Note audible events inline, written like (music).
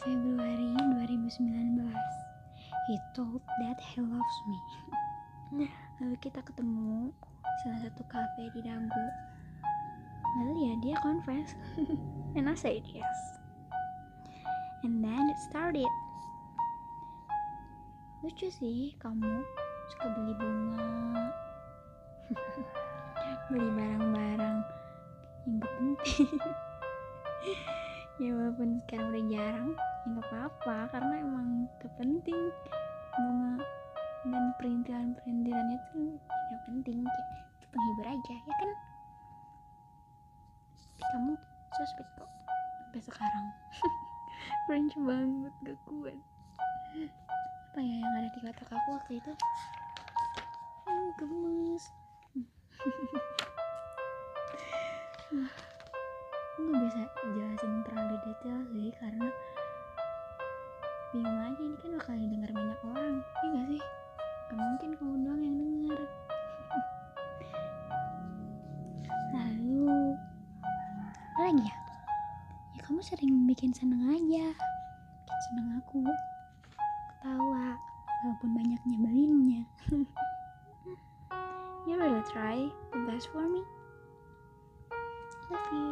Februari 2019 He told that he loves me. Lalu kita ketemu salah satu cafe di Dago Lalu ya dia confess. (laughs) And I said yes. And then it started. Lucu sih kamu suka beli bunga. (laughs) Beli barang-barang yang gak penting (laughs) Ya walaupun sekarang udah jarang Ya gak apa-apa karena emang gak penting Bunga dan perintilan-perintilannya tuh gak penting Kayak itu penghibur aja ya kan? Kamu sweet kok Sampai sekarang. (laughs) Cringe banget gak kuat. Apa ya yang ada di kotak aku waktu itu? Gemes (laughs) Aku gak bisa jelasin terlalu detail sih Karena Bingung aja. Ini kan bakal didengar banyak orang Iya gak sih? Gak mungkin kamu doang yang denger. (laughs) Lalu Apa lagi ya? Ya kamu sering bikin seneng aja. Bikin seneng aku. Ketawa Walaupun banyak nyebelinnya. (laughs) You really try the best for me. Love you